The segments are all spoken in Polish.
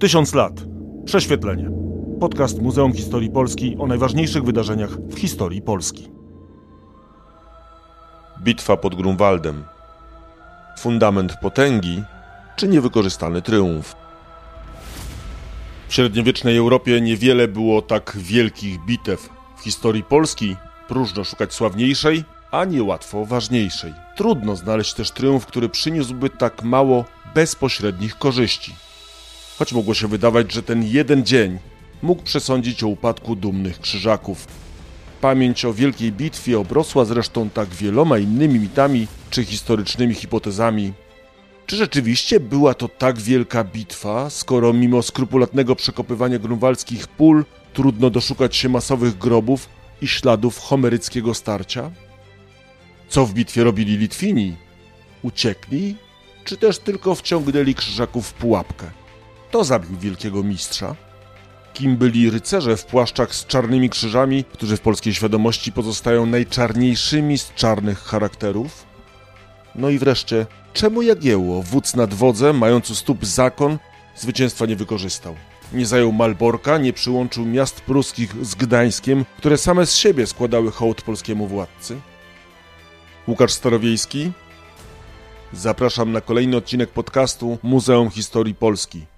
Tysiąc lat. Prześwietlenie. Podcast Muzeum Historii Polski o najważniejszych wydarzeniach w historii Polski. Bitwa pod Grunwaldem. Fundament potęgi czy niewykorzystany triumf? W średniowiecznej Europie niewiele było tak wielkich bitew. W historii Polski próżno szukać sławniejszej, a niełatwo ważniejszej. Trudno znaleźć też triumf, który przyniósłby tak mało bezpośrednich korzyści. Choć mogło się wydawać, że ten jeden dzień mógł przesądzić o upadku dumnych krzyżaków. Pamięć o wielkiej bitwie obrosła zresztą tak wieloma innymi mitami czy historycznymi hipotezami. Czy rzeczywiście była to tak wielka bitwa, skoro mimo skrupulatnego przekopywania grunwaldzkich pól trudno doszukać się masowych grobów i śladów homeryckiego starcia? Co w bitwie robili Litwini? Uciekli, czy też tylko wciągnęli krzyżaków w pułapkę? Kto zabił wielkiego mistrza? Kim byli rycerze w płaszczach z czarnymi krzyżami, którzy w polskiej świadomości pozostają najczarniejszymi z czarnych charakterów? No i wreszcie, czemu Jagiełło, wódz nad wodzem, mając u stóp zakon, zwycięstwa nie wykorzystał? Nie zajął Malborka, nie przyłączył miast pruskich z Gdańskiem, które same z siebie składały hołd polskiemu władcy? Łukasz Starowiejski. Zapraszam na kolejny odcinek podcastu Muzeum Historii Polski.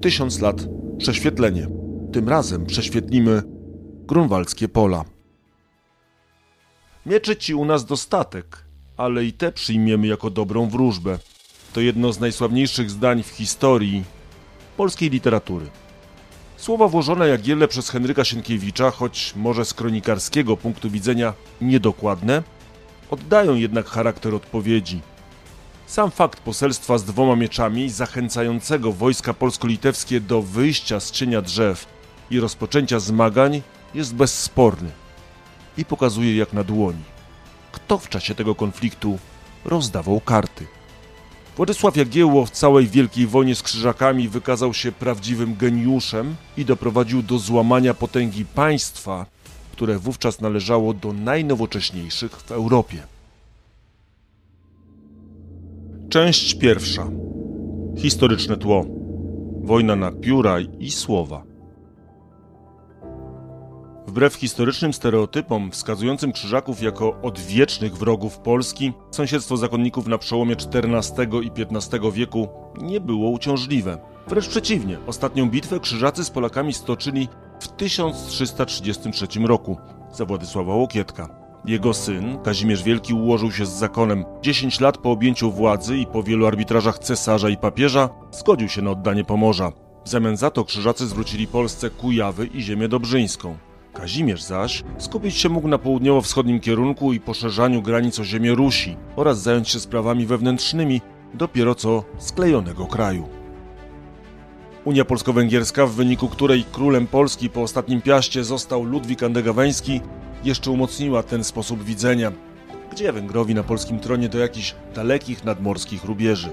Tysiąc lat prześwietlenie. Tym razem prześwietlimy grunwaldzkie pola. Mieczy ci u nas dostatek, ale i te przyjmiemy jako dobrą wróżbę. To jedno z najsławniejszych zdań w historii polskiej literatury. Słowa włożone jak Jagielle przez Henryka Sienkiewicza, choć może z kronikarskiego punktu widzenia niedokładne, oddają jednak charakter odpowiedzi. Sam fakt poselstwa z dwoma mieczami, zachęcającego wojska polsko-litewskie do wyjścia z cienia drzew i rozpoczęcia zmagań, jest bezsporny i pokazuje jak na dłoni, kto w czasie tego konfliktu rozdawał karty. Władysław Jagiełło w całej wielkiej wojnie z krzyżakami wykazał się prawdziwym geniuszem i doprowadził do złamania potęgi państwa, które wówczas należało do najnowocześniejszych w Europie. Część pierwsza. Historyczne tło. Wojna na pióra i słowa. Wbrew historycznym stereotypom wskazującym krzyżaków jako odwiecznych wrogów Polski, sąsiedztwo zakonników na przełomie XIV i XV wieku nie było uciążliwe. Wręcz przeciwnie, ostatnią bitwę krzyżacy z Polakami stoczyli w 1333 roku za Władysława Łokietka. Jego syn, Kazimierz Wielki, ułożył się z zakonem. 10 lat po objęciu władzy i po wielu arbitrażach cesarza i papieża zgodził się na oddanie Pomorza. W zamian za to krzyżacy zwrócili Polsce Kujawy i ziemię dobrzyńską. Kazimierz zaś skupić się mógł na południowo-wschodnim kierunku i poszerzaniu granic o ziemię Rusi oraz zająć się sprawami wewnętrznymi dopiero co sklejonego kraju. Unia Polsko-Węgierska, w wyniku której królem Polski po ostatnim piaście został Ludwik Andegaweński, jeszcze umocniła ten sposób widzenia. Gdzie Węgrowi na polskim tronie do jakichś dalekich nadmorskich rubieży?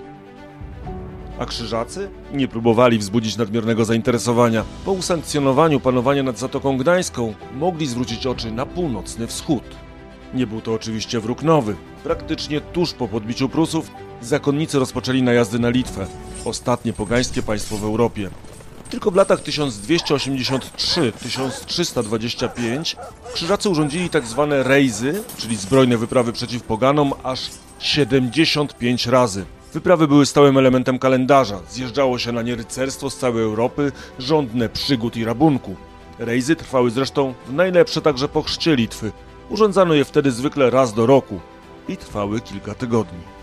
A krzyżacy nie próbowali wzbudzić nadmiernego zainteresowania. Po usankcjonowaniu panowania nad Zatoką Gdańską mogli zwrócić oczy na północny wschód. Nie był to oczywiście wróg nowy. Praktycznie tuż po podbiciu Prusów zakonnicy rozpoczęli najazdy na Litwę, ostatnie pogańskie państwo w Europie. Tylko w latach 1223-1325 krzyżacy urządzili tak zwane rejzy, czyli zbrojne wyprawy przeciw poganom, aż 75 razy. Wyprawy były stałym elementem kalendarza. Zjeżdżało się na nie rycerstwo z całej Europy, żądne przygód i rabunku. Rejzy trwały zresztą w najlepsze także po chrzcie Litwy. Urządzano je wtedy zwykle raz do roku i trwały kilka tygodni.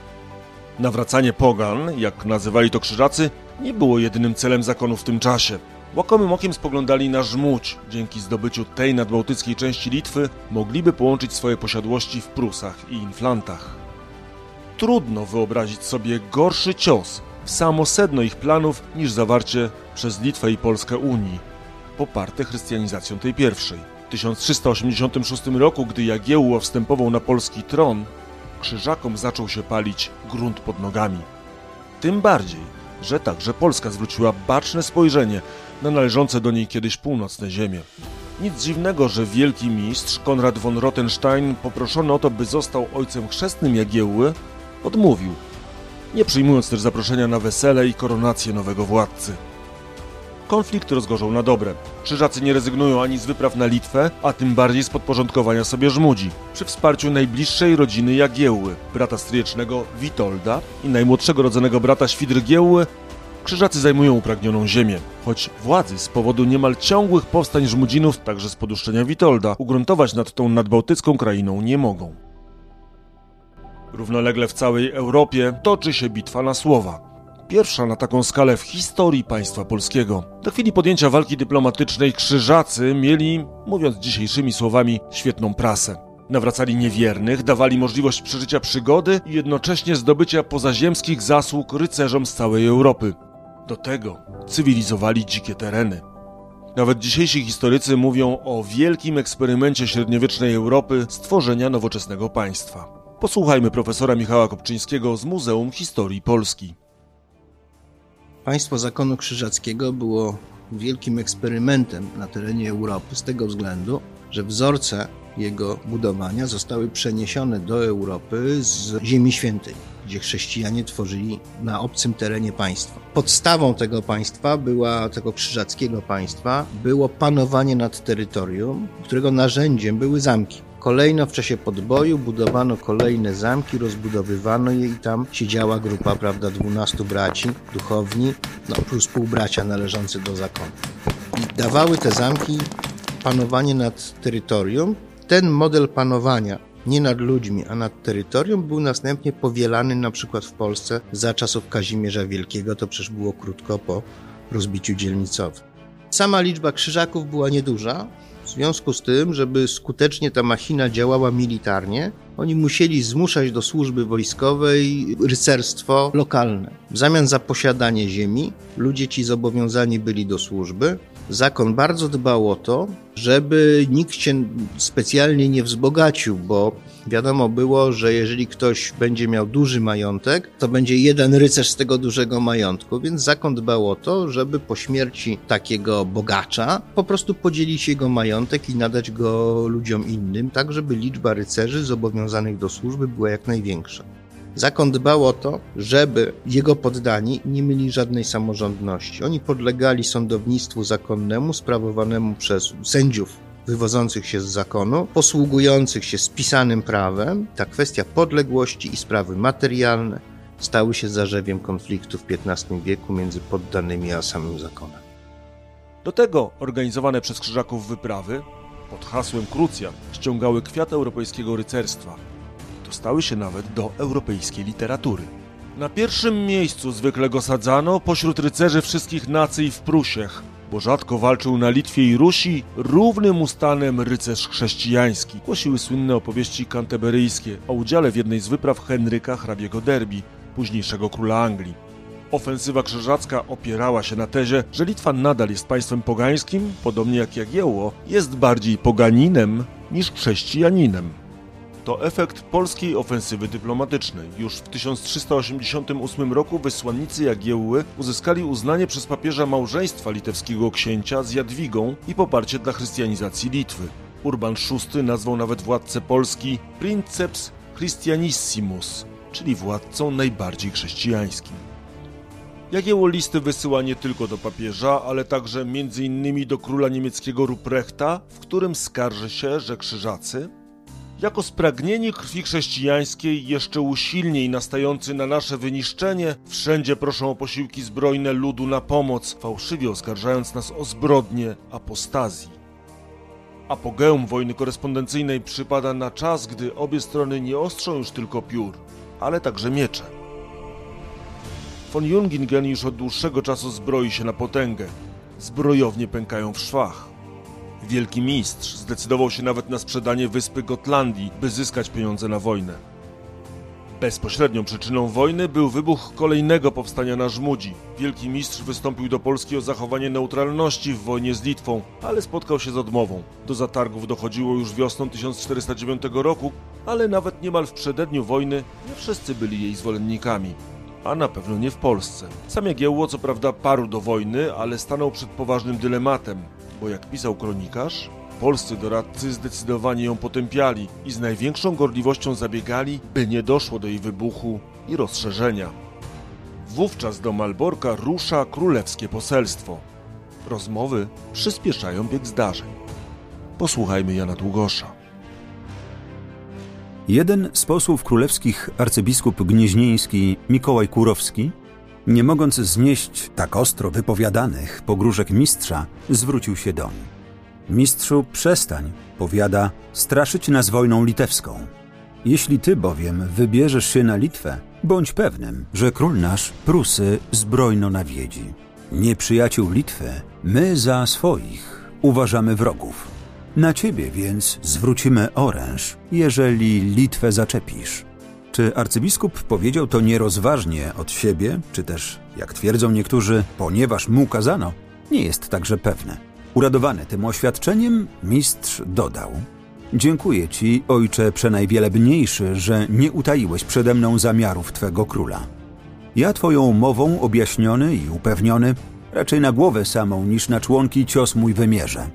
Nawracanie pogan, jak nazywali to krzyżacy, nie było jedynym celem zakonu w tym czasie. Łakomym okiem spoglądali na Żmudź. Dzięki zdobyciu tej nadbałtyckiej części Litwy mogliby połączyć swoje posiadłości w Prusach i Inflantach. Trudno wyobrazić sobie gorszy cios w samo sedno ich planów niż zawarcie przez Litwę i Polskę Unii, poparte chrystianizacją tej pierwszej. W 1386 roku, gdy Jagiełło wstępował na polski tron, krzyżakom zaczął się palić grunt pod nogami. Tym bardziej, że także Polska zwróciła baczne spojrzenie na należące do niej kiedyś północne ziemie. Nic dziwnego, że wielki mistrz Konrad von Rottenstein, poproszony o to, by został ojcem chrzestnym Jagiełły, odmówił. nie przyjmując też zaproszenia na wesele i koronację nowego władcy. Konflikt rozgorzał na dobre. Krzyżacy nie rezygnują ani z wypraw na Litwę, a tym bardziej z podporządkowania sobie Żmudzi. Przy wsparciu najbliższej rodziny Jagiełły, brata stryjecznego Witolda i najmłodszego rodzonego brata Świdrygiełły, Krzyżacy zajmują upragnioną ziemię, choć władzy z powodu niemal ciągłych powstań Żmudzinów, także z poduszczenia Witolda, ugruntować nad tą nadbałtycką krainą nie mogą. Równolegle w całej Europie toczy się bitwa na Słowa. Pierwsza na taką skalę w historii państwa polskiego. Do chwili podjęcia walki dyplomatycznej Krzyżacy mieli, mówiąc dzisiejszymi słowami, świetną prasę. Nawracali niewiernych, dawali możliwość przeżycia przygody i jednocześnie zdobycia pozaziemskich zasług rycerzom z całej Europy. Do tego cywilizowali dzikie tereny. Nawet dzisiejsi historycy mówią o wielkim eksperymencie średniowiecznej Europy stworzenia nowoczesnego państwa. Posłuchajmy profesora Michała Kopczyńskiego z Muzeum Historii Polski. Państwo zakonu krzyżackiego było wielkim eksperymentem na terenie Europy z tego względu, że wzorce jego budowania zostały przeniesione do Europy z Ziemi Świętej, gdzie chrześcijanie tworzyli na obcym terenie państwa. Podstawą tego państwa była, tego krzyżackiego państwa, było panowanie nad terytorium, którego narzędziem były zamki. Kolejno w czasie podboju budowano kolejne zamki, rozbudowywano je i tam siedziała grupa, prawda, 12 braci, duchowni, no plus półbracia należący do zakonu. I dawały te zamki panowanie nad terytorium. Ten model panowania nie nad ludźmi, a nad terytorium był następnie powielany na przykład w Polsce za czasów Kazimierza Wielkiego, to przecież było krótko po rozbiciu dzielnicowym. Sama liczba krzyżaków była nieduża, związku z tym, żeby skutecznie ta machina działała militarnie, oni musieli zmuszać do służby wojskowej rycerstwo lokalne. W zamian za posiadanie ziemi, ludzie ci zobowiązani byli do służby. Zakon bardzo dbał o to, żeby nikt się specjalnie nie wzbogacił, bo wiadomo było, że jeżeli ktoś będzie miał duży majątek, to będzie jeden rycerz z tego dużego majątku, więc zakon dbał o to, żeby po śmierci takiego bogacza po prostu podzielić jego majątek i nadać go ludziom innym, tak żeby liczba rycerzy zobowiązanych do służby była jak największa. Zakon dbał o to, żeby jego poddani nie mieli żadnej samorządności. Oni podlegali sądownictwu zakonnemu sprawowanemu przez sędziów wywodzących się z zakonu, posługujących się spisanym prawem. Ta kwestia podległości i sprawy materialne stały się zarzewiem konfliktu w XV wieku między poddanymi a samym zakonem. Do tego organizowane przez krzyżaków wyprawy pod hasłem Krucjat ściągały kwiat europejskiego rycerstwa dostały się nawet do europejskiej literatury. Na pierwszym miejscu zwykle go sadzano pośród rycerzy wszystkich nacji w Prusiech, bo rzadko walczył na Litwie i Rusi równym ustanem rycerz chrześcijański. Głosiły słynne opowieści kanteberyjskie o udziale w jednej z wypraw Henryka hrabiego Derby, późniejszego króla Anglii. Ofensywa krzyżacka opierała się na tezie, że Litwa nadal jest państwem pogańskim, podobnie jak Jagiełło, jest bardziej poganinem niż chrześcijaninem. To efekt polskiej ofensywy dyplomatycznej. Już w 1388 roku wysłannicy Jagiełły uzyskali uznanie przez papieża małżeństwa litewskiego księcia z Jadwigą i poparcie dla chrystianizacji Litwy. Urban VI nazwał nawet władcę Polski Princeps Christianissimus, czyli władcą najbardziej chrześcijańskim. Jagiełło listy wysyła nie tylko do papieża, ale także m.in. do króla niemieckiego Ruprechta, w którym skarży się, że krzyżacy, jako spragnieni krwi chrześcijańskiej, jeszcze usilniej nastający na nasze wyniszczenie, wszędzie proszą o posiłki zbrojne ludu na pomoc, fałszywie oskarżając nas o zbrodnie apostazji. Apogeum wojny korespondencyjnej przypada na czas, gdy obie strony nie ostrzą już tylko piór, ale także miecze. Von Jungingen już od dłuższego czasu zbroi się na potęgę. Zbrojownie pękają w szwach. Wielki mistrz zdecydował się nawet na sprzedanie wyspy Gotlandii, by zyskać pieniądze na wojnę. Bezpośrednią przyczyną wojny był wybuch kolejnego powstania na Żmudzi. Wielki mistrz wystąpił do Polski o zachowanie neutralności w wojnie z Litwą, ale spotkał się z odmową. Do zatargów dochodziło już wiosną 1409 roku, ale nawet niemal w przededniu wojny nie wszyscy byli jej zwolennikami. A na pewno nie w Polsce. Sam Jagiełło co prawda parł do wojny, ale stanął przed poważnym dylematem bo jak pisał kronikarz, polscy doradcy zdecydowanie ją potępiali i z największą gorliwością zabiegali, by nie doszło do jej wybuchu i rozszerzenia. Wówczas do Malborka rusza królewskie poselstwo. Rozmowy przyspieszają bieg zdarzeń. Posłuchajmy Jana Długosza. Jeden z posłów królewskich, arcybiskup gnieźnieński Mikołaj Kurowski, nie mogąc znieść tak ostro wypowiadanych pogróżek mistrza, zwrócił się doń. Mistrzu, przestań, powiada, straszyć nas wojną litewską. Jeśli ty bowiem wybierzesz się na Litwę, bądź pewnym, że król nasz Prusy zbrojno nawiedzi. Nieprzyjaciół Litwy, my za swoich uważamy wrogów. Na ciebie więc zwrócimy oręż, jeżeli Litwę zaczepisz. Czy arcybiskup powiedział to nierozważnie od siebie, czy też, jak twierdzą niektórzy, ponieważ mu kazano? Nie jest także pewne. Uradowany tym oświadczeniem, mistrz dodał: Dziękuję ci, ojcze przenajwielebniejszy, że nie utaiłeś przede mną zamiarów twego króla. Ja twoją mową objaśniony i upewniony, raczej na głowę samą niż na członki cios mój wymierzę.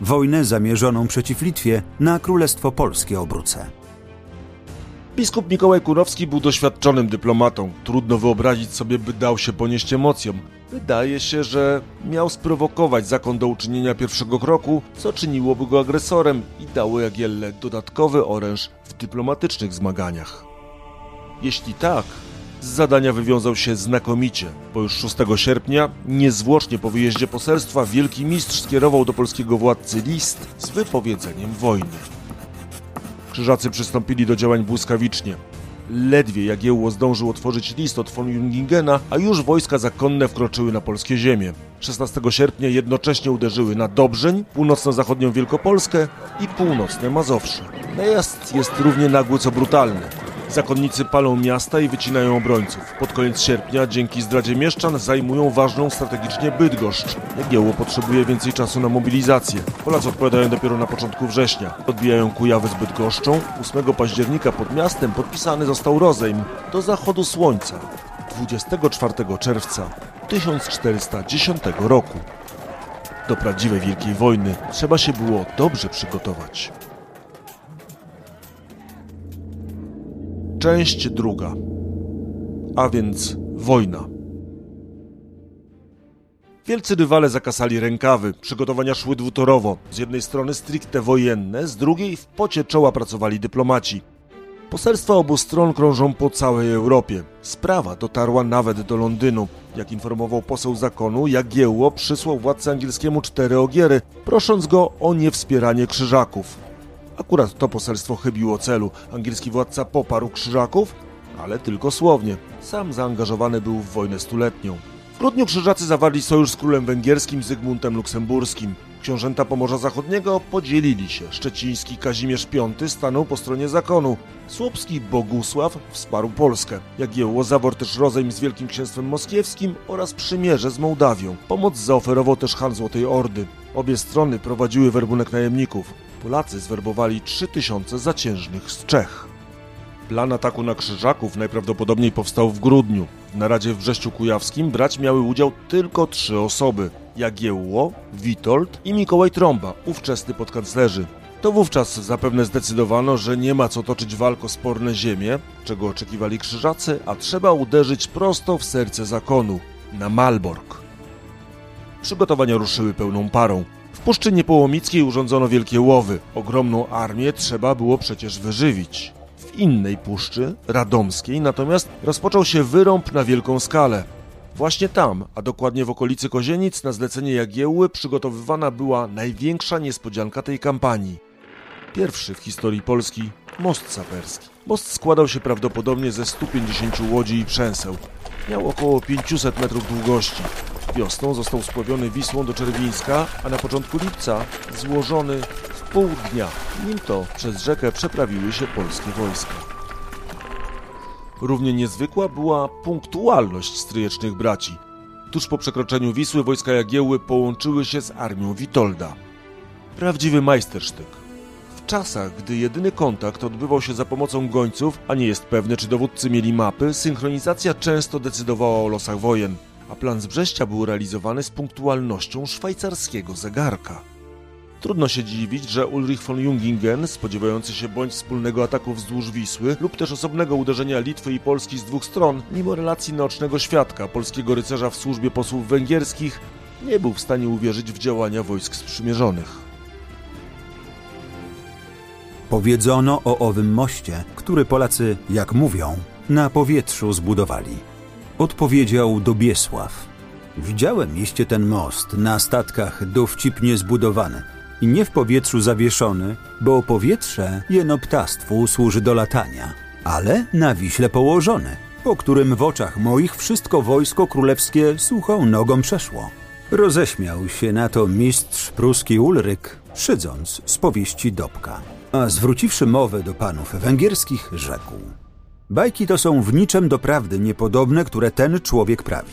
Wojnę zamierzoną przeciw Litwie na Królestwo Polskie obrócę. Biskup Mikołaj Kurowski był doświadczonym dyplomatą. Trudno wyobrazić sobie, by dał się ponieść emocjom. Wydaje się, że miał sprowokować zakon do uczynienia pierwszego kroku, co czyniłoby go agresorem i dało Jagielle dodatkowy oręż w dyplomatycznych zmaganiach. Jeśli tak, z zadania wywiązał się znakomicie, bo już 6 sierpnia, niezwłocznie po wyjeździe poselstwa, wielki mistrz skierował do polskiego władcy list z wypowiedzeniem wojny. Krzyżacy przystąpili do działań błyskawicznie. Ledwie Jagiełło zdążył otworzyć list od von Jungingena, a już wojska zakonne wkroczyły na polskie ziemie. 16 sierpnia jednocześnie uderzyły na Dobrzeń, północno-zachodnią Wielkopolskę i północne Mazowsze. Najazd jest równie nagły co brutalny. Zakonnicy palą miasta i wycinają obrońców. Pod koniec sierpnia, dzięki zdradzie mieszczan, zajmują ważną strategicznie Bydgoszcz. Jagiełło potrzebuje więcej czasu na mobilizację. Polacy odpowiadają dopiero na początku września. Odbijają Kujawy z Bydgoszczą. 8 października pod miastem podpisany został rozejm do zachodu słońca 24 czerwca 1410 roku. Do prawdziwej Wielkiej Wojny trzeba się było dobrze przygotować. Część druga. A więc wojna. Wielcy rywale zakasali rękawy, przygotowania szły dwutorowo. Z jednej strony stricte wojenne, z drugiej w pocie czoła pracowali dyplomaci. Poselstwa obu stron krążą po całej Europie. Sprawa dotarła nawet do Londynu. Jak informował poseł zakonu, Jagiełło przysłał władcy angielskiemu cztery ogiery, prosząc go o niewspieranie krzyżaków. Akurat to poselstwo chybiło celu. Angielski władca poparł krzyżaków, ale tylko słownie. Sam zaangażowany był w wojnę stuletnią. W grudniu krzyżacy zawarli sojusz z królem węgierskim Zygmuntem Luksemburskim. Książęta Pomorza Zachodniego podzielili się. Szczeciński Kazimierz V stanął po stronie zakonu. Słupski Bogusław wsparł Polskę. Jagiełło zawarł też rozejm z Wielkim Księstwem Moskiewskim oraz przymierze z Mołdawią. Pomoc zaoferował też Han Złotej Ordy. Obie strony prowadziły werbunek najemników. Polacy zwerbowali 3000 zaciężnych z Czech. Plan ataku na Krzyżaków najprawdopodobniej powstał w grudniu. W naradzie w Brześciu Kujawskim brać miały udział tylko trzy osoby. Jagiełło, Witold i Mikołaj Trąba, ówczesny podkanclerzy. To wówczas zapewne zdecydowano, że nie ma co toczyć walk o sporne ziemie, czego oczekiwali krzyżacy, a trzeba uderzyć prosto w serce zakonu, na Malbork. Przygotowania ruszyły pełną parą. W Puszczy Niepołomickiej urządzono wielkie łowy. Ogromną armię trzeba było przecież wyżywić. W innej puszczy, radomskiej, natomiast rozpoczął się wyrąb na wielką skalę. Właśnie tam, a dokładnie w okolicy Kozienic, na zlecenie Jagiełły przygotowywana była największa niespodzianka tej kampanii. Pierwszy w historii Polski most saperski. Most składał się prawdopodobnie ze 150 łodzi i przęseł. Miał około 500 metrów długości. Wiosną został spławiony Wisłą do Czerwińska, a na początku lipca złożony w pół dnia. Nim to przez rzekę przeprawiły się polskie wojska. Równie niezwykła była punktualność stryjecznych braci. Tuż po przekroczeniu Wisły wojska Jagiełły połączyły się z armią Witolda. Prawdziwy majstersztyk. W czasach, gdy jedyny kontakt odbywał się za pomocą gońców, a nie jest pewny, czy dowódcy mieli mapy, synchronizacja często decydowała o losach wojen, a plan z Brześcia był realizowany z punktualnością szwajcarskiego zegarka. Trudno się dziwić, że Ulrich von Jungingen, spodziewający się bądź wspólnego ataku wzdłuż Wisły lub też osobnego uderzenia Litwy i Polski z dwóch stron, mimo relacji naocznego świadka polskiego rycerza w służbie posłów węgierskich, nie był w stanie uwierzyć w działania wojsk sprzymierzonych. Powiedziono o owym moście, który Polacy, jak mówią, na powietrzu zbudowali. Odpowiedział Dobiesław. Widziałem mieście ten most na statkach dowcipnie zbudowany i nie w powietrzu zawieszony, bo powietrze jeno ptastwu służy do latania, ale na Wiśle położony, po którym w oczach moich wszystko wojsko królewskie suchą nogą przeszło. Roześmiał się na to mistrz pruski Ulryk, szydząc z powieści Dobka, a zwróciwszy mowę do panów węgierskich, rzekł – Bajki to są w niczym do prawdy niepodobne, które ten człowiek prawi.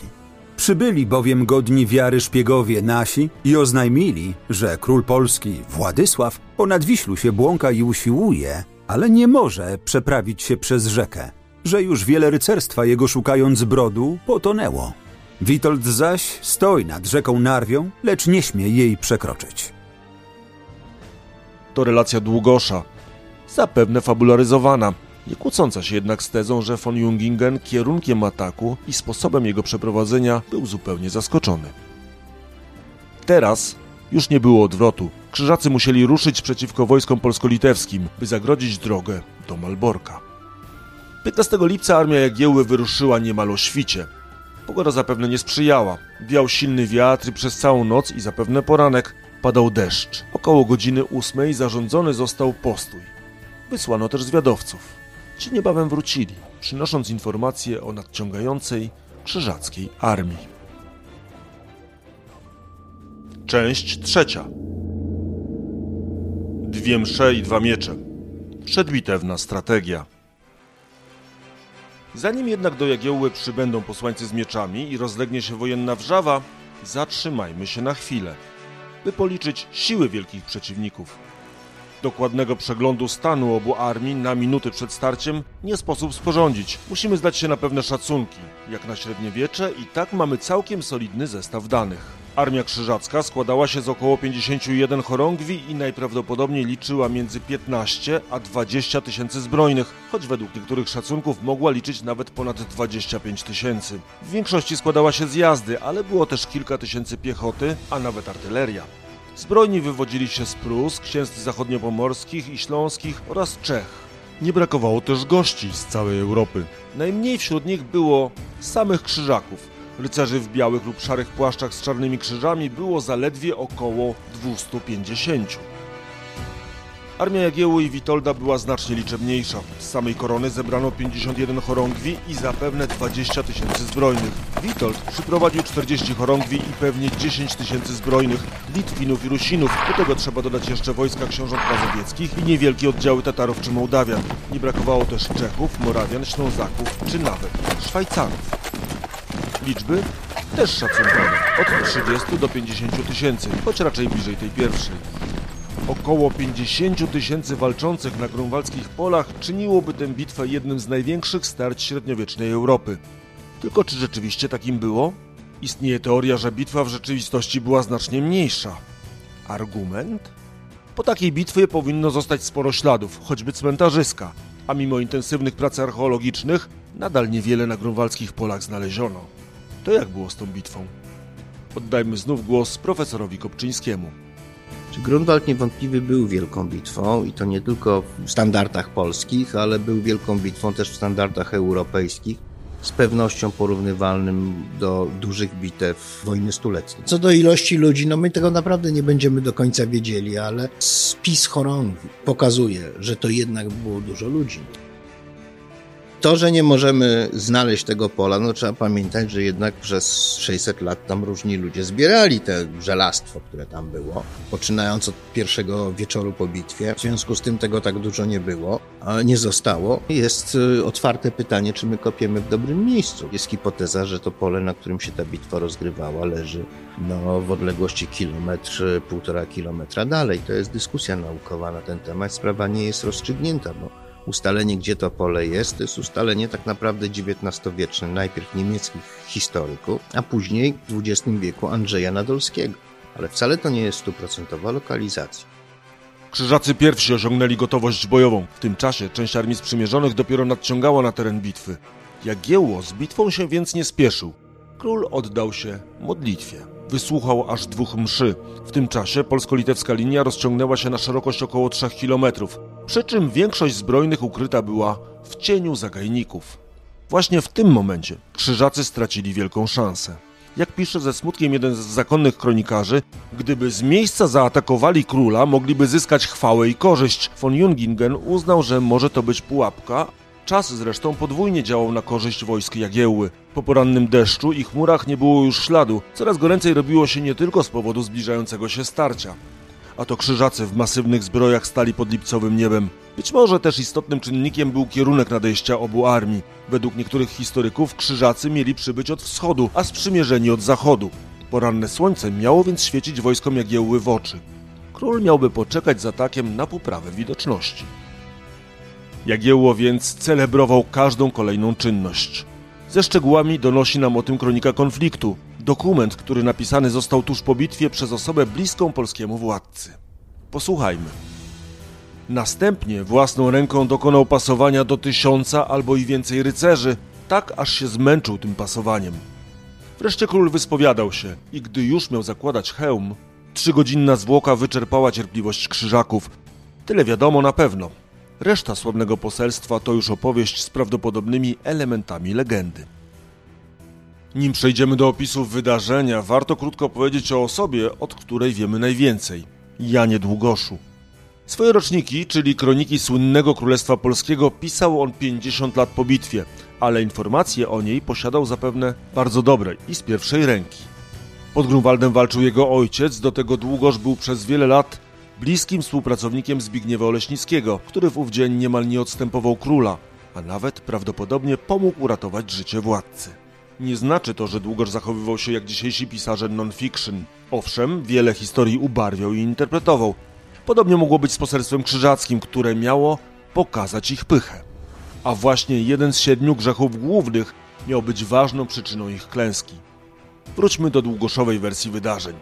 Przybyli bowiem godni wiary szpiegowie nasi i oznajmili, że król polski Władysław ponad Wiślu się błąka i usiłuje, ale nie może przeprawić się przez rzekę, że już wiele rycerstwa jego szukając brodu potonęło. Witold zaś stoi nad rzeką Narwią, lecz nie śmie jej przekroczyć. To relacja Długosza, zapewne fabularyzowana, nie kłócąca się jednak z tezą, że von Jungingen kierunkiem ataku i sposobem jego przeprowadzenia był zupełnie zaskoczony. Teraz już nie było odwrotu. Krzyżacy musieli ruszyć przeciwko wojskom polsko-litewskim, by zagrodzić drogę do Malborka. 15 lipca armia Jagiełły wyruszyła niemal o świcie. Pogoda zapewne nie sprzyjała. Wiał silny wiatr i przez całą noc i zapewne poranek padał deszcz. Około godziny ósmej zarządzony został postój. Wysłano też zwiadowców. Ci niebawem wrócili, przynosząc informacje o nadciągającej krzyżackiej armii. Część trzecia. Dwie msze i dwa miecze. Przedbitewna strategia. Zanim jednak do Jagiełły przybędą posłańcy z mieczami i rozlegnie się wojenna wrzawa, zatrzymajmy się na chwilę, by policzyć siły wielkich przeciwników. Dokładnego przeglądu stanu obu armii na minuty przed starciem nie sposób sporządzić. Musimy zdać się na pewne szacunki. Jak na średniowiecze i tak mamy całkiem solidny zestaw danych. Armia krzyżacka składała się z około 51 chorągwi i najprawdopodobniej liczyła między 15 a 20 tysięcy zbrojnych, choć według niektórych szacunków mogła liczyć nawet ponad 25 tysięcy. W większości składała się z jazdy, ale było też kilka tysięcy piechoty, a nawet artyleria. Zbrojni wywodzili się z Prus, księstw zachodniopomorskich i śląskich oraz Czech. Nie brakowało też gości z całej Europy. Najmniej wśród nich było samych krzyżaków. Rycerzy w białych lub szarych płaszczach z czarnymi krzyżami było zaledwie około 250. Armia Jagiełły i Witolda była znacznie liczebniejsza. Z samej korony zebrano 51 chorągwi i zapewne 20 tysięcy zbrojnych. Witold przyprowadził 40 chorągwi i pewnie 10 tysięcy zbrojnych, Litwinów i Rusinów. Do tego trzeba dodać jeszcze wojska książąt mazowieckich i niewielkie oddziały Tatarów czy Mołdawian. Nie brakowało też Czechów, Morawian, Ślązaków czy nawet Szwajcarów. Liczby też szacunkowne, od 30 do 50 tysięcy, choć raczej bliżej tej pierwszej. Około 50 tysięcy walczących na grunwaldzkich polach czyniłoby tę bitwę jednym z największych starć średniowiecznej Europy. Tylko czy rzeczywiście takim było? Istnieje teoria, że bitwa w rzeczywistości była znacznie mniejsza. Argument? Po takiej bitwie powinno zostać sporo śladów, choćby cmentarzyska, a mimo intensywnych prac archeologicznych nadal niewiele na grunwaldzkich polach znaleziono. To jak było z tą bitwą? Oddajmy znów głos profesorowi Kopczyńskiemu. Grunwald niewątpliwie był wielką bitwą i to nie tylko w standardach polskich, ale był wielką bitwą też w standardach europejskich, z pewnością porównywalnym do dużych bitew wojny stuletniej. Co do ilości ludzi, no my tego naprawdę nie będziemy do końca wiedzieli, ale spis chorągwi pokazuje, że to jednak było dużo ludzi. To, że nie możemy znaleźć tego pola, no trzeba pamiętać, że jednak przez 600 lat tam różni ludzie zbierali te żelastwo, które tam było, poczynając od pierwszego wieczoru po bitwie. W związku z tym tego tak dużo nie było, a nie zostało. Jest y, otwarte pytanie, czy my kopiemy w dobrym miejscu. Jest hipoteza, że to pole, na którym się ta bitwa rozgrywała, leży no, w odległości kilometr, półtora kilometra dalej. To jest dyskusja naukowa na ten temat. Sprawa nie jest rozstrzygnięta, bo ustalenie, gdzie to pole jest, to jest ustalenie tak naprawdę XIX-wieczne, najpierw niemieckich historyków, a później w XX wieku Andrzeja Nadolskiego. ale wcale to nie jest stuprocentowa lokalizacja. Krzyżacy pierwsi osiągnęli gotowość bojową. W tym czasie część armii sprzymierzonych dopiero nadciągała na teren bitwy. Jagiełło z bitwą się więc nie spieszył. Król oddał się modlitwie. Wysłuchał aż dwóch mszy. W tym czasie polsko-litewska linia rozciągnęła się na szerokość około 3 kilometrów, przy czym większość zbrojnych ukryta była w cieniu zagajników. Właśnie w tym momencie krzyżacy stracili wielką szansę. Jak pisze ze smutkiem jeden z zakonnych kronikarzy, gdyby z miejsca zaatakowali króla, mogliby zyskać chwałę i korzyść. Von Jungingen uznał, że może to być pułapka. Czas zresztą podwójnie działał na korzyść wojsk Jagiełły. Po porannym deszczu i chmurach nie było już śladu. Coraz goręcej robiło się nie tylko z powodu zbliżającego się starcia. A to krzyżacy w masywnych zbrojach stali pod lipcowym niebem. Być może też istotnym czynnikiem był kierunek nadejścia obu armii. Według niektórych historyków krzyżacy mieli przybyć od wschodu, a sprzymierzeni od zachodu. Poranne słońce miało więc świecić wojskom Jagiełły w oczy. Król miałby poczekać z atakiem na poprawę widoczności. Jagiełło więc celebrował każdą kolejną czynność. Ze szczegółami donosi nam o tym kronika konfliktu, dokument, który napisany został tuż po bitwie przez osobę bliską polskiemu władcy. Posłuchajmy. Następnie własną ręką dokonał pasowania do tysiąca albo i więcej rycerzy, tak aż się zmęczył tym pasowaniem. Wreszcie król wyspowiadał się i gdy już miał zakładać hełm, trzygodzinna zwłoka wyczerpała cierpliwość krzyżaków. Tyle wiadomo na pewno. Reszta sławnego poselstwa to już opowieść z prawdopodobnymi elementami legendy. Nim przejdziemy do opisów wydarzenia, warto krótko powiedzieć o osobie, od której wiemy najwięcej Janie Długoszu. Swoje roczniki, czyli kroniki słynnego Królestwa Polskiego, pisał on 50 lat po bitwie, ale informacje o niej posiadał zapewne bardzo dobre i z pierwszej ręki. Pod Grunwaldem walczył jego ojciec, do tego Długosz był przez wiele lat bliskim współpracownikiem Zbigniewa Oleśnickiego, który w ów dzień niemal nie odstępował króla, a nawet prawdopodobnie pomógł uratować życie władcy. Nie znaczy to, że Długosz zachowywał się jak dzisiejsi pisarze non-fiction. Owszem, wiele historii ubarwiał i interpretował. Podobnie mogło być z poselstwem krzyżackim, które miało pokazać ich pychę. A właśnie jeden z siedmiu grzechów głównych miał być ważną przyczyną ich klęski. Wróćmy do długoszowej wersji wydarzeń.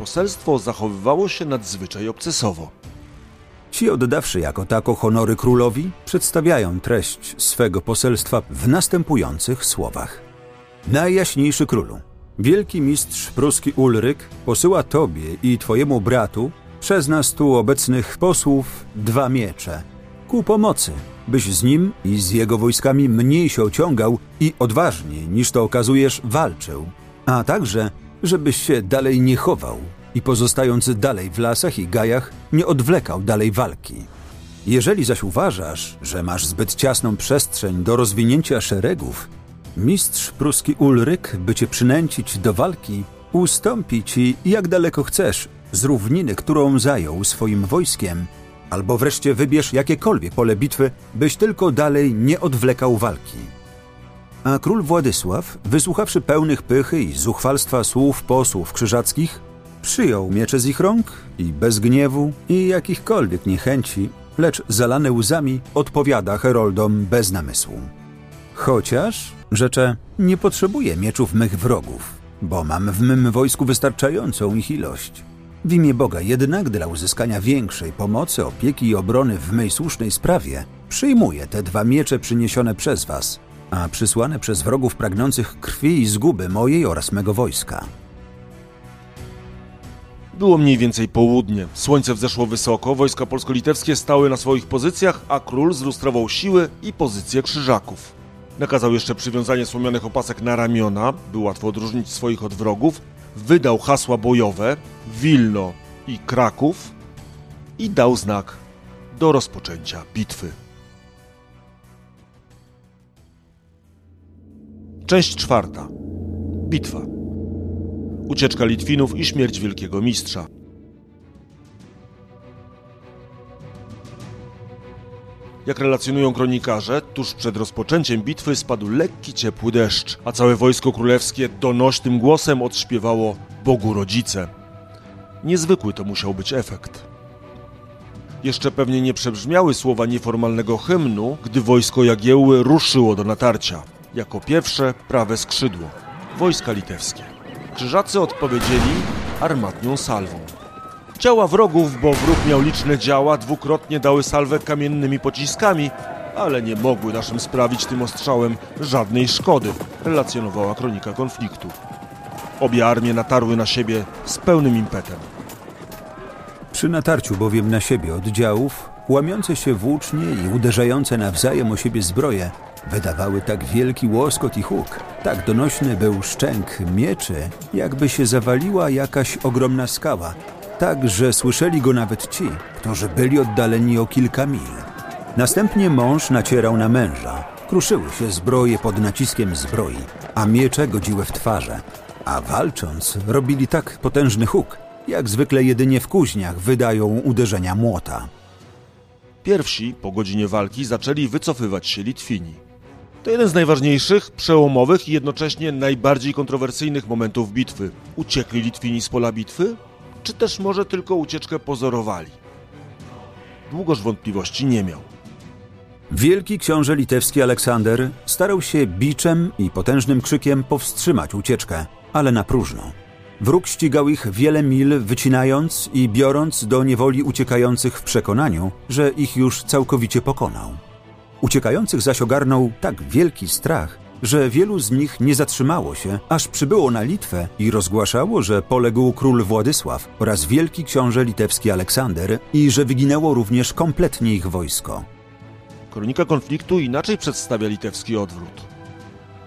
Poselstwo zachowywało się nadzwyczaj obcesowo. Ci oddawszy jako tako honory królowi, przedstawiają treść swego poselstwa w następujących słowach. Najjaśniejszy królu, wielki mistrz pruski Ulryk posyła tobie i twojemu bratu przez nas tu obecnych posłów dwa miecze ku pomocy, byś z nim i z jego wojskami mniej się ociągał i odważniej niż to okazujesz walczył, a także żebyś się dalej nie chował i pozostając dalej w lasach i gajach nie odwlekał dalej walki. Jeżeli zaś uważasz, że masz zbyt ciasną przestrzeń do rozwinięcia szeregów, mistrz pruski Ulryk, by cię przynęcić do walki, ustąpi ci jak daleko chcesz z równiny, którą zajął swoim wojskiem, albo wreszcie wybierz jakiekolwiek pole bitwy, byś tylko dalej nie odwlekał walki. A król Władysław, wysłuchawszy pełnych pychy i zuchwalstwa słów posłów krzyżackich, przyjął miecze z ich rąk i bez gniewu i jakichkolwiek niechęci, lecz zalany łzami, odpowiada heroldom bez namysłu. Chociaż, rzecze, nie potrzebuję mieczów mych wrogów, bo mam w mym wojsku wystarczającą ich ilość. W imię Boga jednak dla uzyskania większej pomocy, opieki i obrony w mej słusznej sprawie przyjmuję te dwa miecze przyniesione przez was, a przysłane przez wrogów pragnących krwi i zguby mojej oraz mego wojska. Było mniej więcej południe. Słońce wzeszło wysoko, wojska polsko-litewskie stały na swoich pozycjach, a król zlustrował siły i pozycje krzyżaków. Nakazał jeszcze przywiązanie słomianych opasek na ramiona, by łatwo odróżnić swoich od wrogów, wydał hasła bojowe Wilno i Kraków i dał znak do rozpoczęcia bitwy. Część czwarta. Bitwa. Ucieczka Litwinów i śmierć wielkiego mistrza. Jak relacjonują kronikarze, tuż przed rozpoczęciem bitwy spadł lekki, ciepły deszcz, a całe wojsko królewskie donośnym głosem odśpiewało Bogu Rodzice. Niezwykły to musiał być efekt. Jeszcze pewnie nie przebrzmiały słowa nieformalnego hymnu, gdy wojsko Jagiełły ruszyło do natarcia. Jako pierwsze prawe skrzydło. Wojska litewskie. Krzyżacy odpowiedzieli armatnią salwą. Ciała wrogów, bo wróg miał liczne działa, dwukrotnie dały salwę kamiennymi pociskami, ale nie mogły naszym sprawić tym ostrzałem żadnej szkody, relacjonowała kronika konfliktu. Obie armie natarły na siebie z pełnym impetem. Przy natarciu bowiem na siebie oddziałów, łamiące się włócznie i uderzające nawzajem o siebie zbroje wydawały tak wielki łoskot i huk, tak donośny był szczęk mieczy, jakby się zawaliła jakaś ogromna skała, tak, że słyszeli go nawet ci, którzy byli oddaleni o kilka mil. Następnie mąż nacierał na męża. Kruszyły się zbroje pod naciskiem zbroi, a miecze godziły w twarze. A walcząc, robili tak potężny huk, jak zwykle jedynie w kuźniach wydają uderzenia młota. Pierwsi, po godzinie walki, zaczęli wycofywać się Litwini. To jeden z najważniejszych, przełomowych i jednocześnie najbardziej kontrowersyjnych momentów bitwy. Uciekli Litwini z pola bitwy? Czy też może tylko ucieczkę pozorowali? Długoż wątpliwości nie miał. Wielki książę litewski Aleksander starał się biczem i potężnym krzykiem powstrzymać ucieczkę, ale na próżno. Wróg ścigał ich wiele mil, wycinając i biorąc do niewoli uciekających w przekonaniu, że ich już całkowicie pokonał. Uciekających zaś ogarnął tak wielki strach, że wielu z nich nie zatrzymało się, aż przybyło na Litwę i rozgłaszało, że poległ król Władysław oraz wielki książę litewski Aleksander i że wyginęło również kompletnie ich wojsko. Kronika konfliktu inaczej przedstawia litewski odwrót.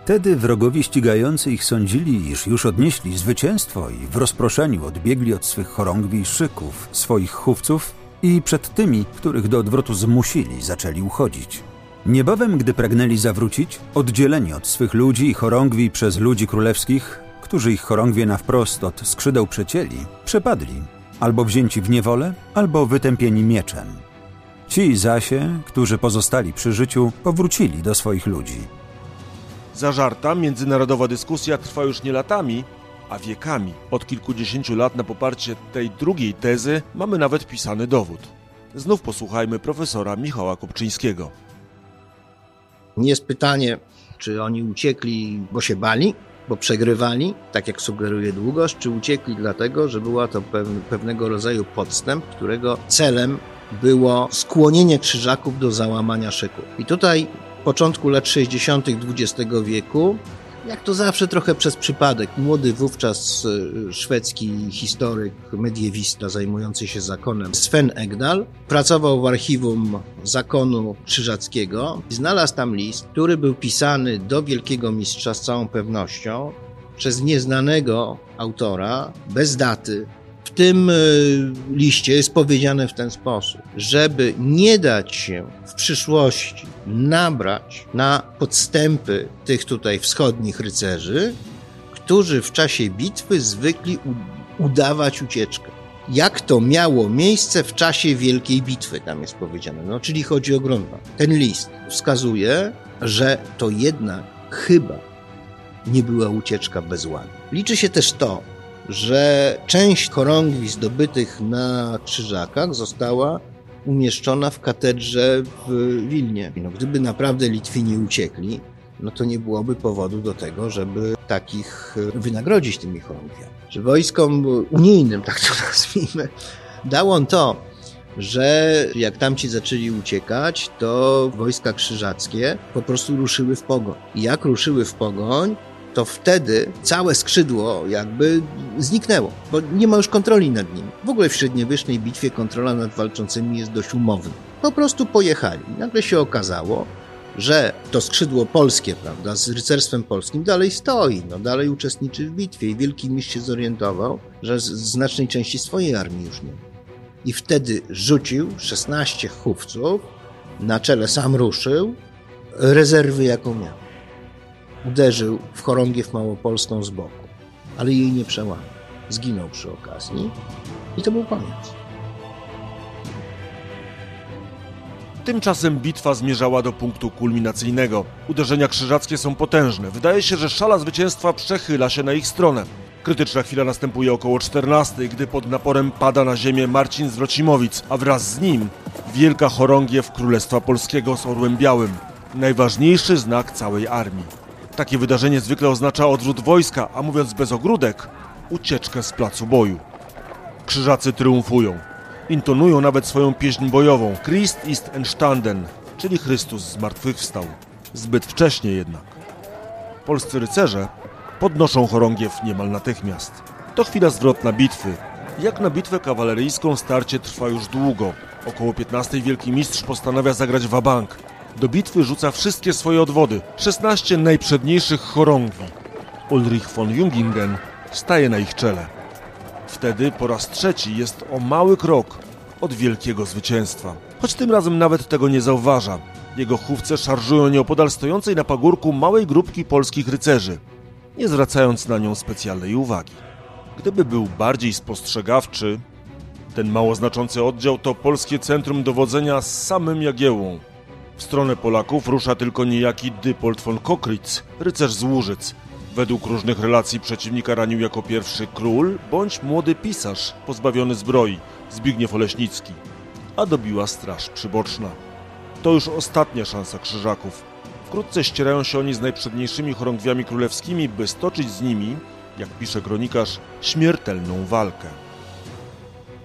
Wtedy wrogowie ścigający ich sądzili, iż już odnieśli zwycięstwo i w rozproszeniu odbiegli od swych chorągwi i szyków, swoich chówców i przed tymi, których do odwrotu zmusili, zaczęli uchodzić. Niebawem, gdy pragnęli zawrócić, oddzieleni od swych ludzi i chorągwi przez ludzi królewskich, którzy ich chorągwie na wprost od skrzydeł przecięli, przepadli, albo wzięci w niewolę, albo wytępieni mieczem. Ci zasie, którzy pozostali przy życiu, powrócili do swoich ludzi. Zażarta międzynarodowa dyskusja trwa już nie latami, a wiekami. Od kilkudziesięciu lat na poparcie tej drugiej tezy mamy nawet pisany dowód. Znów posłuchajmy profesora Michała Kopczyńskiego. Nie jest pytanie, czy oni uciekli, bo się bali, bo przegrywali, tak jak sugeruje długość, czy uciekli dlatego, że była to pewnego rodzaju podstęp, którego celem było skłonienie krzyżaków do załamania szyku. I tutaj w początku lat 60. XX wieku jak to zawsze trochę przez przypadek, młody wówczas e, szwedzki historyk, mediewista zajmujący się zakonem Sven Egdal pracował w archiwum zakonu krzyżackiego i znalazł tam list, który był pisany do wielkiego mistrza z całą pewnością przez nieznanego autora, bez daty, tym e, liście jest powiedziane w ten sposób, żeby nie dać się w przyszłości nabrać na podstępy tych tutaj wschodnich rycerzy, którzy w czasie bitwy zwykli udawać ucieczkę. Jak to miało miejsce w czasie Wielkiej Bitwy, tam jest powiedziane. No, czyli chodzi o Grunwald. Ten list wskazuje, że to jednak chyba nie była ucieczka bez ładu. Liczy się też to, że część chorągwi zdobytych na krzyżakach została umieszczona w katedrze w Wilnie. No, gdyby naprawdę Litwini uciekli, no to nie byłoby powodu do tego, żeby takich wynagrodzić tymi chorągwiami. Że wojskom unijnym, tak to nazwijmy, dał on to, że jak tamci zaczęli uciekać, to wojska krzyżackie po prostu ruszyły w pogoń. I jak ruszyły w pogoń, to wtedy całe skrzydło jakby zniknęło, bo nie ma już kontroli nad nim. W ogóle w średniowiecznej bitwie kontrola nad walczącymi jest dość umowna. Po prostu pojechali. Nagle się okazało, że to skrzydło polskie, prawda, z rycerstwem polskim dalej stoi, no dalej uczestniczy w bitwie i Wielki Mistrz się zorientował, że znacznej części swojej armii już nie ma. I wtedy rzucił 16 chówców, na czele sam ruszył, rezerwy jaką miał uderzył w chorągiew małopolską z boku, ale jej nie przełamał. Zginął przy okazji i to był koniec. Tymczasem bitwa zmierzała do punktu kulminacyjnego. Uderzenia krzyżackie są potężne. Wydaje się, że szala zwycięstwa przechyla się na ich stronę. Krytyczna chwila następuje około 14, gdy pod naporem pada na ziemię Marcin z Wrocimowic, a wraz z nim wielka chorągiew Królestwa Polskiego z Orłem Białym. Najważniejszy znak całej armii. Takie wydarzenie zwykle oznacza odwrót wojska, a mówiąc bez ogródek, ucieczkę z placu boju. Krzyżacy triumfują. Intonują nawet swoją pieśń bojową Christ ist entstanden, czyli Chrystus zmartwychwstał. Zbyt wcześnie jednak. Polscy rycerze podnoszą chorągiew niemal natychmiast. To chwila zwrotna bitwy. Jak na bitwę kawaleryjską starcie trwa już długo. Około 15 Wielki Mistrz postanawia zagrać wabank. Do bitwy rzuca wszystkie swoje odwody, 16 najprzedniejszych chorągwi. Ulrich von Jungingen staje na ich czele. Wtedy po raz trzeci jest o mały krok od wielkiego zwycięstwa. Choć tym razem nawet tego nie zauważa. Jego chówce szarżują nieopodal stojącej na pagórku małej grupki polskich rycerzy, nie zwracając na nią specjalnej uwagi. Gdyby był bardziej spostrzegawczy, ten mało znaczący oddział to polskie centrum dowodzenia z samym Jagiełą. W stronę Polaków rusza tylko niejaki Dypold von Kokritz, rycerz z Łużyc. Według różnych relacji przeciwnika ranił jako pierwszy król bądź młody pisarz pozbawiony zbroi, Zbigniew Oleśnicki, a dobiła straż przyboczna. To już ostatnia szansa krzyżaków. Wkrótce ścierają się oni z najprzedniejszymi chorągwiami królewskimi, by stoczyć z nimi, jak pisze kronikarz, śmiertelną walkę.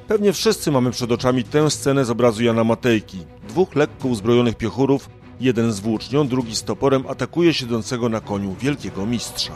Pewnie wszyscy mamy przed oczami tę scenę z obrazu Jana Matejki. Dwóch lekko uzbrojonych piechurów, jeden z włócznią, drugi z toporem, atakuje siedzącego na koniu wielkiego mistrza.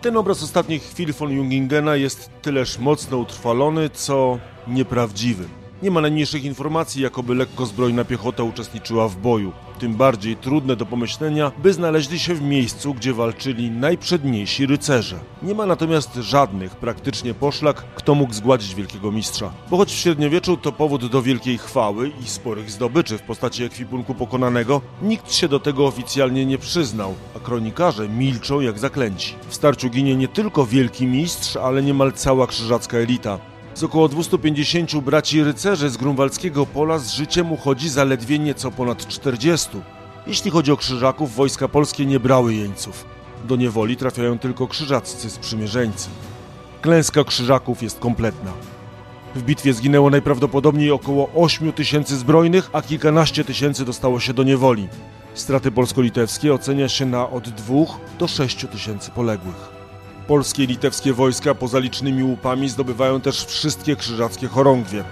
Ten obraz ostatnich chwil von Jungingena jest tyleż mocno utrwalony, co nieprawdziwy. Nie ma najmniejszych informacji, jakoby lekko zbrojna piechota uczestniczyła w boju. Tym bardziej trudne do pomyślenia, by znaleźli się w miejscu, gdzie walczyli najprzedniejsi rycerze. Nie ma natomiast żadnych praktycznie poszlak, kto mógł zgładzić wielkiego mistrza. Bo choć w średniowieczu to powód do wielkiej chwały i sporych zdobyczy w postaci ekwipunku pokonanego, nikt się do tego oficjalnie nie przyznał, a kronikarze milczą jak zaklęci. W starciu ginie nie tylko wielki mistrz, ale niemal cała krzyżacka elita. Z około 250 braci rycerzy z grunwaldzkiego pola z życiem uchodzi zaledwie nieco ponad 40. Jeśli chodzi o krzyżaków, wojska polskie nie brały jeńców. Do niewoli trafiają tylko krzyżaccy sprzymierzeńcy. Klęska krzyżaków jest kompletna. W bitwie zginęło najprawdopodobniej około 8 tysięcy zbrojnych, a kilkanaście tysięcy dostało się do niewoli. Straty polsko-litewskie ocenia się na od 2 do 6 tysięcy poległych. Polskie i litewskie wojska poza licznymi łupami zdobywają też wszystkie krzyżackie chorągwie.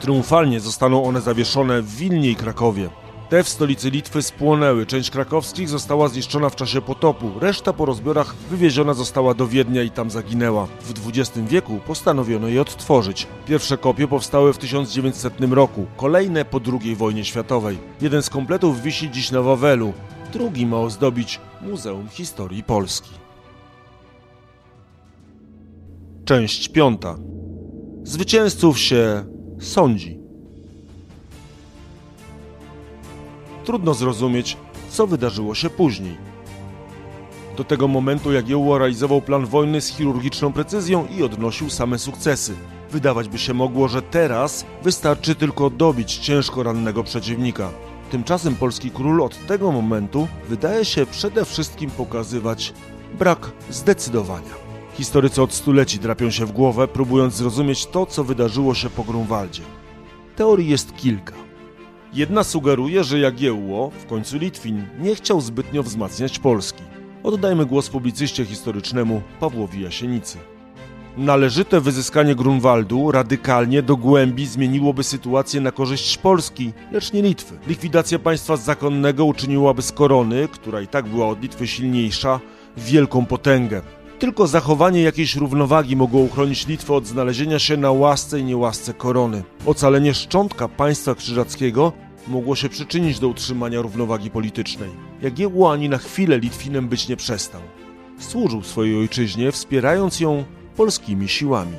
Triumfalnie zostaną one zawieszone w Wilnie i Krakowie. Te w stolicy Litwy spłonęły, część krakowskich została zniszczona w czasie potopu, reszta po rozbiorach wywieziona została do Wiednia i tam zaginęła. W XX wieku postanowiono je odtworzyć. Pierwsze kopie powstały w 1900 roku, kolejne po II wojnie światowej. Jeden z kompletów wisi dziś na Wawelu, drugi ma ozdobić Muzeum Historii Polski. Część piąta. Zwycięzców się sądzi. Trudno zrozumieć, co wydarzyło się później. Do tego momentu Jagiełło realizował plan wojny z chirurgiczną precyzją i odnosił same sukcesy. Wydawać by się mogło, że teraz wystarczy tylko dobić ciężko rannego przeciwnika. Tymczasem polski król od tego momentu wydaje się przede wszystkim pokazywać brak zdecydowania. Historycy od stuleci drapią się w głowę, próbując zrozumieć to, co wydarzyło się po Grunwaldzie. Teorii jest kilka. Jedna sugeruje, że Jagiełło, w końcu Litwin, nie chciał zbytnio wzmacniać Polski. Oddajmy głos publicyście historycznemu Pawłowi Jasienicy. Należyte wyzyskanie Grunwaldu radykalnie do głębi zmieniłoby sytuację na korzyść Polski, lecz nie Litwy. Likwidacja państwa zakonnego uczyniłaby z korony, która i tak była od Litwy silniejsza, wielką potęgę. Tylko zachowanie jakiejś równowagi mogło uchronić Litwę od znalezienia się na łasce i niełasce korony. Ocalenie szczątka państwa krzyżackiego mogło się przyczynić do utrzymania równowagi politycznej. Jagiełło ani na chwilę Litwinem być nie przestał. Służył swojej ojczyźnie, wspierając ją polskimi siłami.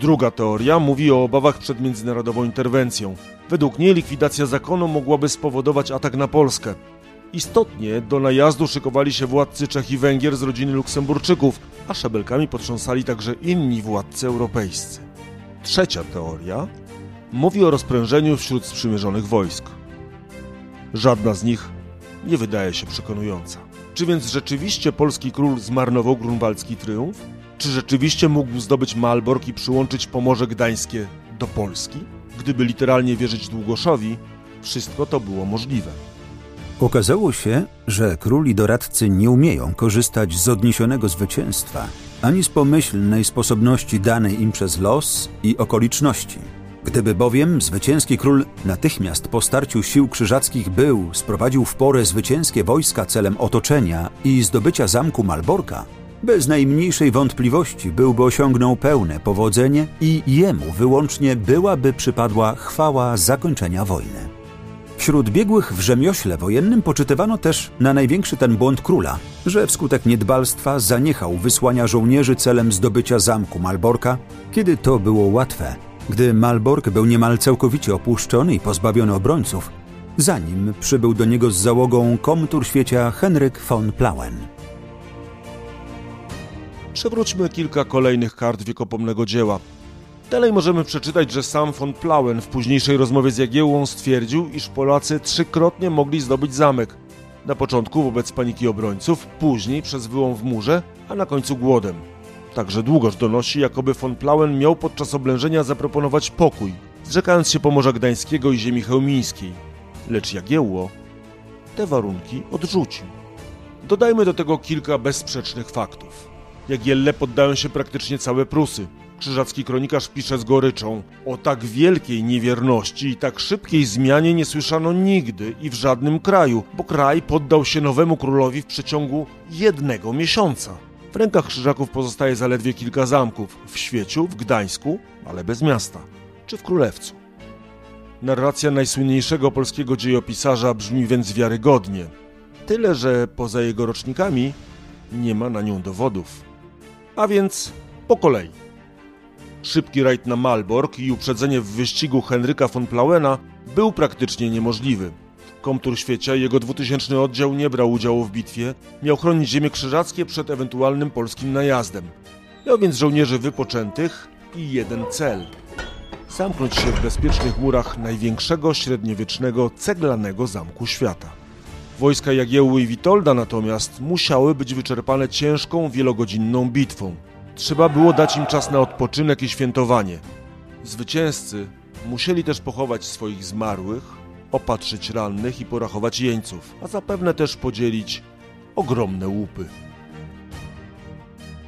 Druga teoria mówi o obawach przed międzynarodową interwencją. Według niej likwidacja zakonu mogłaby spowodować atak na Polskę. Istotnie do najazdu szykowali się władcy Czech i Węgier z rodziny Luksemburczyków, a szabelkami potrząsali także inni władcy europejscy. Trzecia teoria mówi o rozprężeniu wśród sprzymierzonych wojsk. Żadna z nich nie wydaje się przekonująca. Czy więc rzeczywiście polski król zmarnował grunwaldzki triumf? Czy rzeczywiście mógł zdobyć Malbork i przyłączyć Pomorze Gdańskie do Polski? Gdyby literalnie wierzyć Długoszowi, wszystko to było możliwe. Okazało się, że król i doradcy nie umieją korzystać z odniesionego zwycięstwa ani z pomyślnej sposobności danej im przez los i okoliczności. Gdyby bowiem zwycięski król natychmiast po starciu sił krzyżackich był, sprowadził w porę zwycięskie wojska celem otoczenia i zdobycia zamku Malborka, bez najmniejszej wątpliwości byłby osiągnął pełne powodzenie i jemu wyłącznie byłaby przypadła chwała zakończenia wojny. Wśród biegłych w rzemiośle wojennym poczytywano też na największy ten błąd króla, że wskutek niedbalstwa zaniechał wysłania żołnierzy celem zdobycia zamku Malborka, kiedy to było łatwe, gdy Malbork był niemal całkowicie opuszczony i pozbawiony obrońców, zanim przybył do niego z załogą komtur świecia Henryk von Plauen. Przewróćmy kilka kolejnych kart wiekopomnego dzieła. Dalej możemy przeczytać, że sam von Plauen w późniejszej rozmowie z Jagiełłą stwierdził, iż Polacy trzykrotnie mogli zdobyć zamek. Na początku wobec paniki obrońców, później przez wyłom w murze, a na końcu głodem. Także długoż donosi, jakoby von Plauen miał podczas oblężenia zaproponować pokój, zrzekając się Pomorza Gdańskiego i ziemi chełmińskiej. Lecz Jagiełło te warunki odrzucił. Dodajmy do tego kilka bezsprzecznych faktów. Jagielle poddają się praktycznie całe Prusy. Krzyżacki kronikarz pisze z goryczą: O tak wielkiej niewierności i tak szybkiej zmianie nie słyszano nigdy i w żadnym kraju, bo kraj poddał się nowemu królowi w przeciągu jednego miesiąca. W rękach Krzyżaków pozostaje zaledwie kilka zamków w Świeciu, w Gdańsku, ale bez miasta, czy w Królewcu. Narracja najsłynniejszego polskiego dziejopisarza brzmi więc wiarygodnie. Tyle, że poza jego rocznikami nie ma na nią dowodów. A więc po kolei. Szybki rajd na Malbork i uprzedzenie w wyścigu Henryka von Plauena był praktycznie niemożliwy. Komtur Świecia i jego dwutysięczny oddział nie brał udziału w bitwie, miał chronić ziemie krzyżackie przed ewentualnym polskim najazdem. Miał więc żołnierzy wypoczętych i jeden cel zamknąć się w bezpiecznych murach największego średniowiecznego ceglanego zamku świata. Wojska Jagiełły i Witolda natomiast musiały być wyczerpane ciężką, wielogodzinną bitwą. Trzeba było dać im czas na odpoczynek i świętowanie. Zwycięzcy musieli też pochować swoich zmarłych, opatrzyć rannych i porachować jeńców, a zapewne też podzielić ogromne łupy.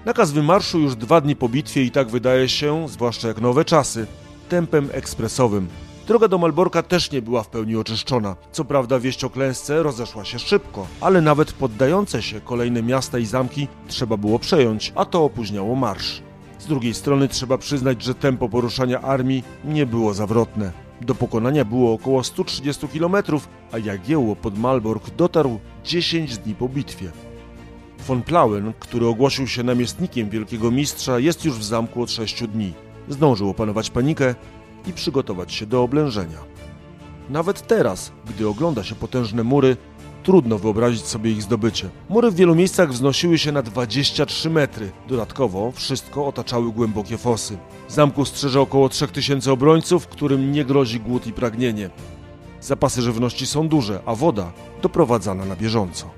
Nakaz wymarszu już dwa dni po bitwie i tak wydaje się, zwłaszcza jak nowe czasy, tempem ekspresowym. Droga do Malborka też nie była w pełni oczyszczona. Co prawda wieść o klęsce rozeszła się szybko, ale nawet poddające się kolejne miasta i zamki trzeba było przejąć, a to opóźniało marsz. Z drugiej strony trzeba przyznać, że tempo poruszania armii nie było zawrotne. Do pokonania było około 130 km, a Jagiełło pod Malbork dotarł 10 dni po bitwie. Von Plauen, który ogłosił się namiestnikiem wielkiego mistrza, jest już w zamku od 6 dni. Zdążył opanować panikę i przygotować się do oblężenia. Nawet teraz, gdy ogląda się potężne mury, trudno wyobrazić sobie ich zdobycie. Mury w wielu miejscach wznosiły się na 23 metry. Dodatkowo wszystko otaczały głębokie fosy. Zamku strzeże około 3000 obrońców, którym nie grozi głód i pragnienie. Zapasy żywności są duże, a woda doprowadzana na bieżąco.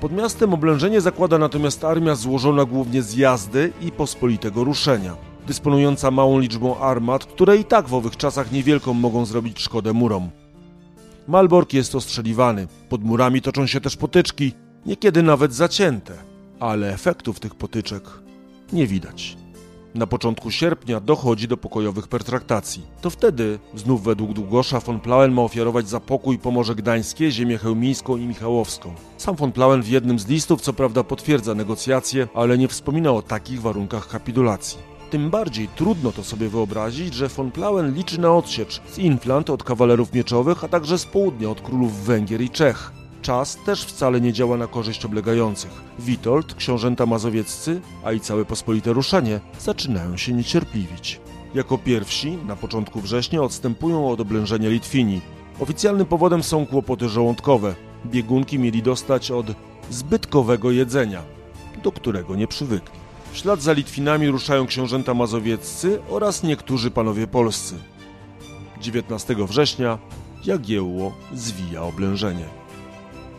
Pod miastem oblężenie zakłada natomiast armia złożona głównie z jazdy i pospolitego ruszenia dysponująca małą liczbą armat, które i tak w owych czasach niewielką mogą zrobić szkodę murom. Malbork jest ostrzeliwany, pod murami toczą się też potyczki, niekiedy nawet zacięte, ale efektów tych potyczek nie widać. Na początku sierpnia dochodzi do pokojowych pertraktacji. To wtedy, znów według Długosza, von Plauen ma ofiarować za pokój Pomorze Gdańskie, ziemię chełmińską i michałowską. Sam von Plauen w jednym z listów co prawda potwierdza negocjacje, ale nie wspomina o takich warunkach kapitulacji. Tym bardziej trudno to sobie wyobrazić, że von Plauen liczy na odsiecz z Inflant od kawalerów mieczowych, a także z południa od królów Węgier i Czech. Czas też wcale nie działa na korzyść oblegających. Witold, książęta mazowieccy, a i całe pospolite ruszenie zaczynają się niecierpliwić. Jako pierwsi, na początku września, odstępują od oblężenia Litwini. Oficjalnym powodem są kłopoty żołądkowe. Biegunki mieli dostać od zbytkowego jedzenia, do którego nie przywykli. W ślad za Litwinami ruszają książęta mazowieccy oraz niektórzy panowie polscy. 19 września Jagiełło zwija oblężenie.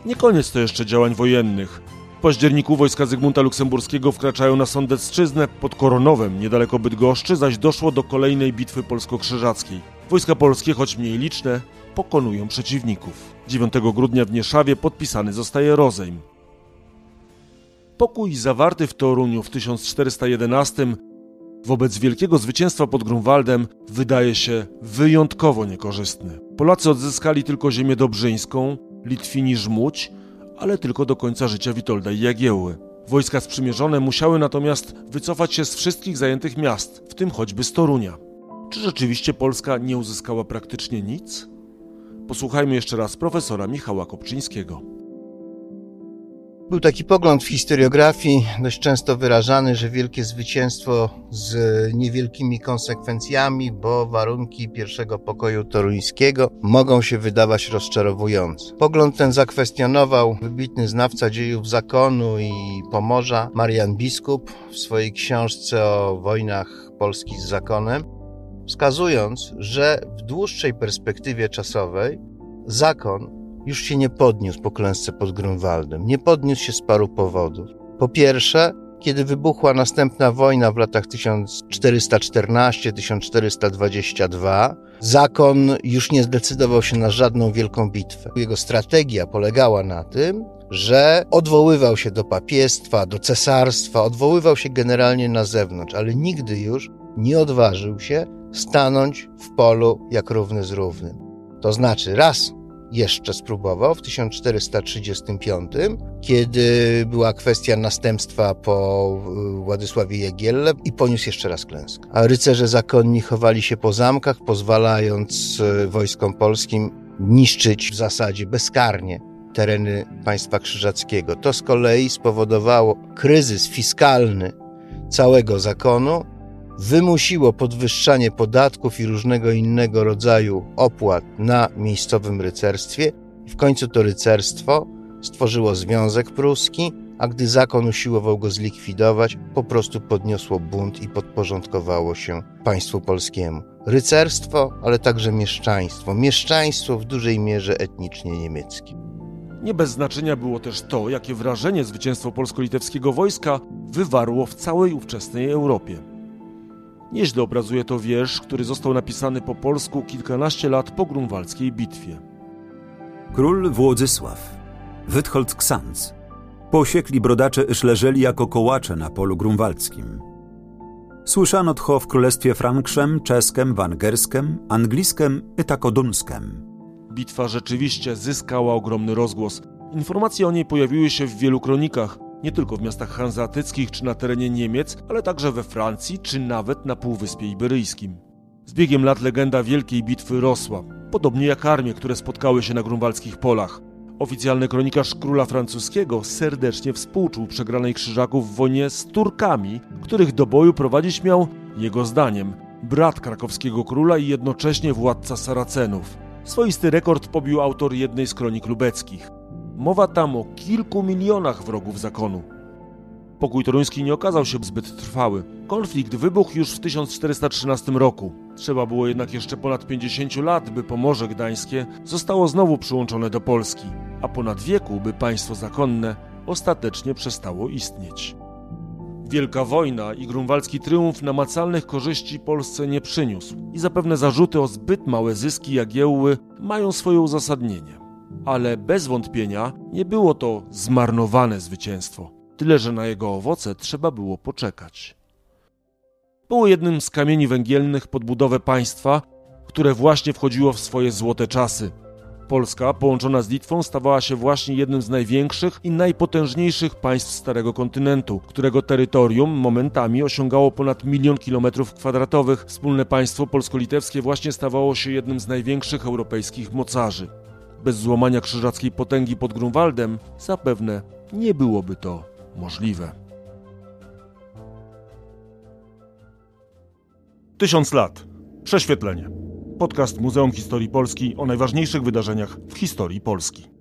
Nie koniec to jeszcze działań wojennych. W październiku wojska Zygmunta Luksemburskiego wkraczają na Sądecczyznę pod Koronowem, niedaleko Bydgoszczy, zaś doszło do kolejnej bitwy polsko-krzyżackiej. Wojska polskie, choć mniej liczne, pokonują przeciwników. 9 grudnia w Nieszawie podpisany zostaje rozejm. Pokój zawarty w Toruniu w 1411 wobec wielkiego zwycięstwa pod Grunwaldem wydaje się wyjątkowo niekorzystny. Polacy odzyskali tylko ziemię dobrzyńską, Litwini Żmudź, ale tylko do końca życia Witolda i Jagiełły. Wojska sprzymierzone musiały natomiast wycofać się z wszystkich zajętych miast, w tym choćby z Torunia. Czy rzeczywiście Polska nie uzyskała praktycznie nic? Posłuchajmy jeszcze raz profesora Michała Kopczyńskiego. Był taki pogląd w historiografii, dość często wyrażany, że wielkie zwycięstwo z niewielkimi konsekwencjami, bo warunki pierwszego pokoju toruńskiego mogą się wydawać rozczarowujące. Pogląd ten zakwestionował wybitny znawca dziejów zakonu i Pomorza, Marian Biskup, w swojej książce o wojnach Polski z zakonem, wskazując, że w dłuższej perspektywie czasowej zakon już się nie podniósł po klęsce pod Grunwaldem. Nie podniósł się z paru powodów. Po pierwsze, kiedy wybuchła następna wojna w latach 1414-1422, zakon już nie zdecydował się na żadną wielką bitwę. Jego strategia polegała na tym, że odwoływał się do papiestwa, do cesarstwa, odwoływał się generalnie na zewnątrz, ale nigdy już nie odważył się stanąć w polu jak równy z równym. To znaczy, raz jeszcze spróbował w 1435, kiedy była kwestia następstwa po y, Władysławie Jagielle i poniósł jeszcze raz klęskę. A rycerze zakonni chowali się po zamkach, pozwalając y, wojskom polskim niszczyć w zasadzie bezkarnie tereny państwa krzyżackiego. To z kolei spowodowało kryzys fiskalny całego zakonu wymusiło podwyższanie podatków i różnego innego rodzaju opłat na miejscowym rycerstwie w końcu to rycerstwo stworzyło Związek Pruski, a gdy zakon usiłował go zlikwidować, po prostu podniosło bunt i podporządkowało się państwu polskiemu. Rycerstwo, ale także mieszczaństwo. Mieszczaństwo w dużej mierze etnicznie niemieckie. Nie bez znaczenia było też to, jakie wrażenie zwycięstwo polsko-litewskiego wojska wywarło w całej ówczesnej Europie. Nieźle obrazuje to wiersz, który został napisany po polsku kilkanaście lat po grunwaldzkiej bitwie. Król Włodzysław, Withold Ksans, posiekli brodacze szleżeli jako kołacze na polu grunwaldzkim. Słyszano tcho w królestwie Frankszem, czeskem, wangerskem, angliskiem i takodunskem. Bitwa rzeczywiście zyskała ogromny rozgłos. Informacje o niej pojawiły się w wielu kronikach, nie tylko w miastach hanzeatyckich czy na terenie Niemiec, ale także we Francji czy nawet na Półwyspie Iberyjskim. Z biegiem lat legenda Wielkiej Bitwy rosła, podobnie jak armie, które spotkały się na grunwaldzkich polach. Oficjalny kronikarz króla francuskiego serdecznie współczuł przegranej krzyżaków w wojnie z Turkami, których do boju prowadzić miał, jego zdaniem, brat krakowskiego króla i jednocześnie władca Saracenów. Swoisty rekord pobił autor jednej z kronik lubeckich. Mowa tam o kilku milionach wrogów zakonu. Pokój toruński nie okazał się zbyt trwały. Konflikt wybuchł już w 1413 roku. Trzeba było jednak jeszcze ponad 50 lat, by Pomorze Gdańskie zostało znowu przyłączone do Polski, a ponad wieku, by państwo zakonne ostatecznie przestało istnieć. Wielka wojna i grunwaldzki triumf namacalnych korzyści Polsce nie przyniósł i zapewne zarzuty o zbyt małe zyski Jagiełły mają swoje uzasadnienie ale bez wątpienia nie było to zmarnowane zwycięstwo, tyle że na jego owoce trzeba było poczekać. Było jednym z kamieni węgielnych pod budowę państwa, które właśnie wchodziło w swoje złote czasy. Polska, połączona z Litwą, stawała się właśnie jednym z największych i najpotężniejszych państw Starego Kontynentu, którego terytorium momentami osiągało ponad milion kilometrów kwadratowych. Wspólne państwo polsko-litewskie właśnie stawało się jednym z największych europejskich mocarzy. Bez złamania krzyżackiej potęgi pod Grunwaldem zapewne nie byłoby to możliwe. Tysiąc lat. Prześwietlenie. Podcast Muzeum Historii Polski o najważniejszych wydarzeniach w historii Polski.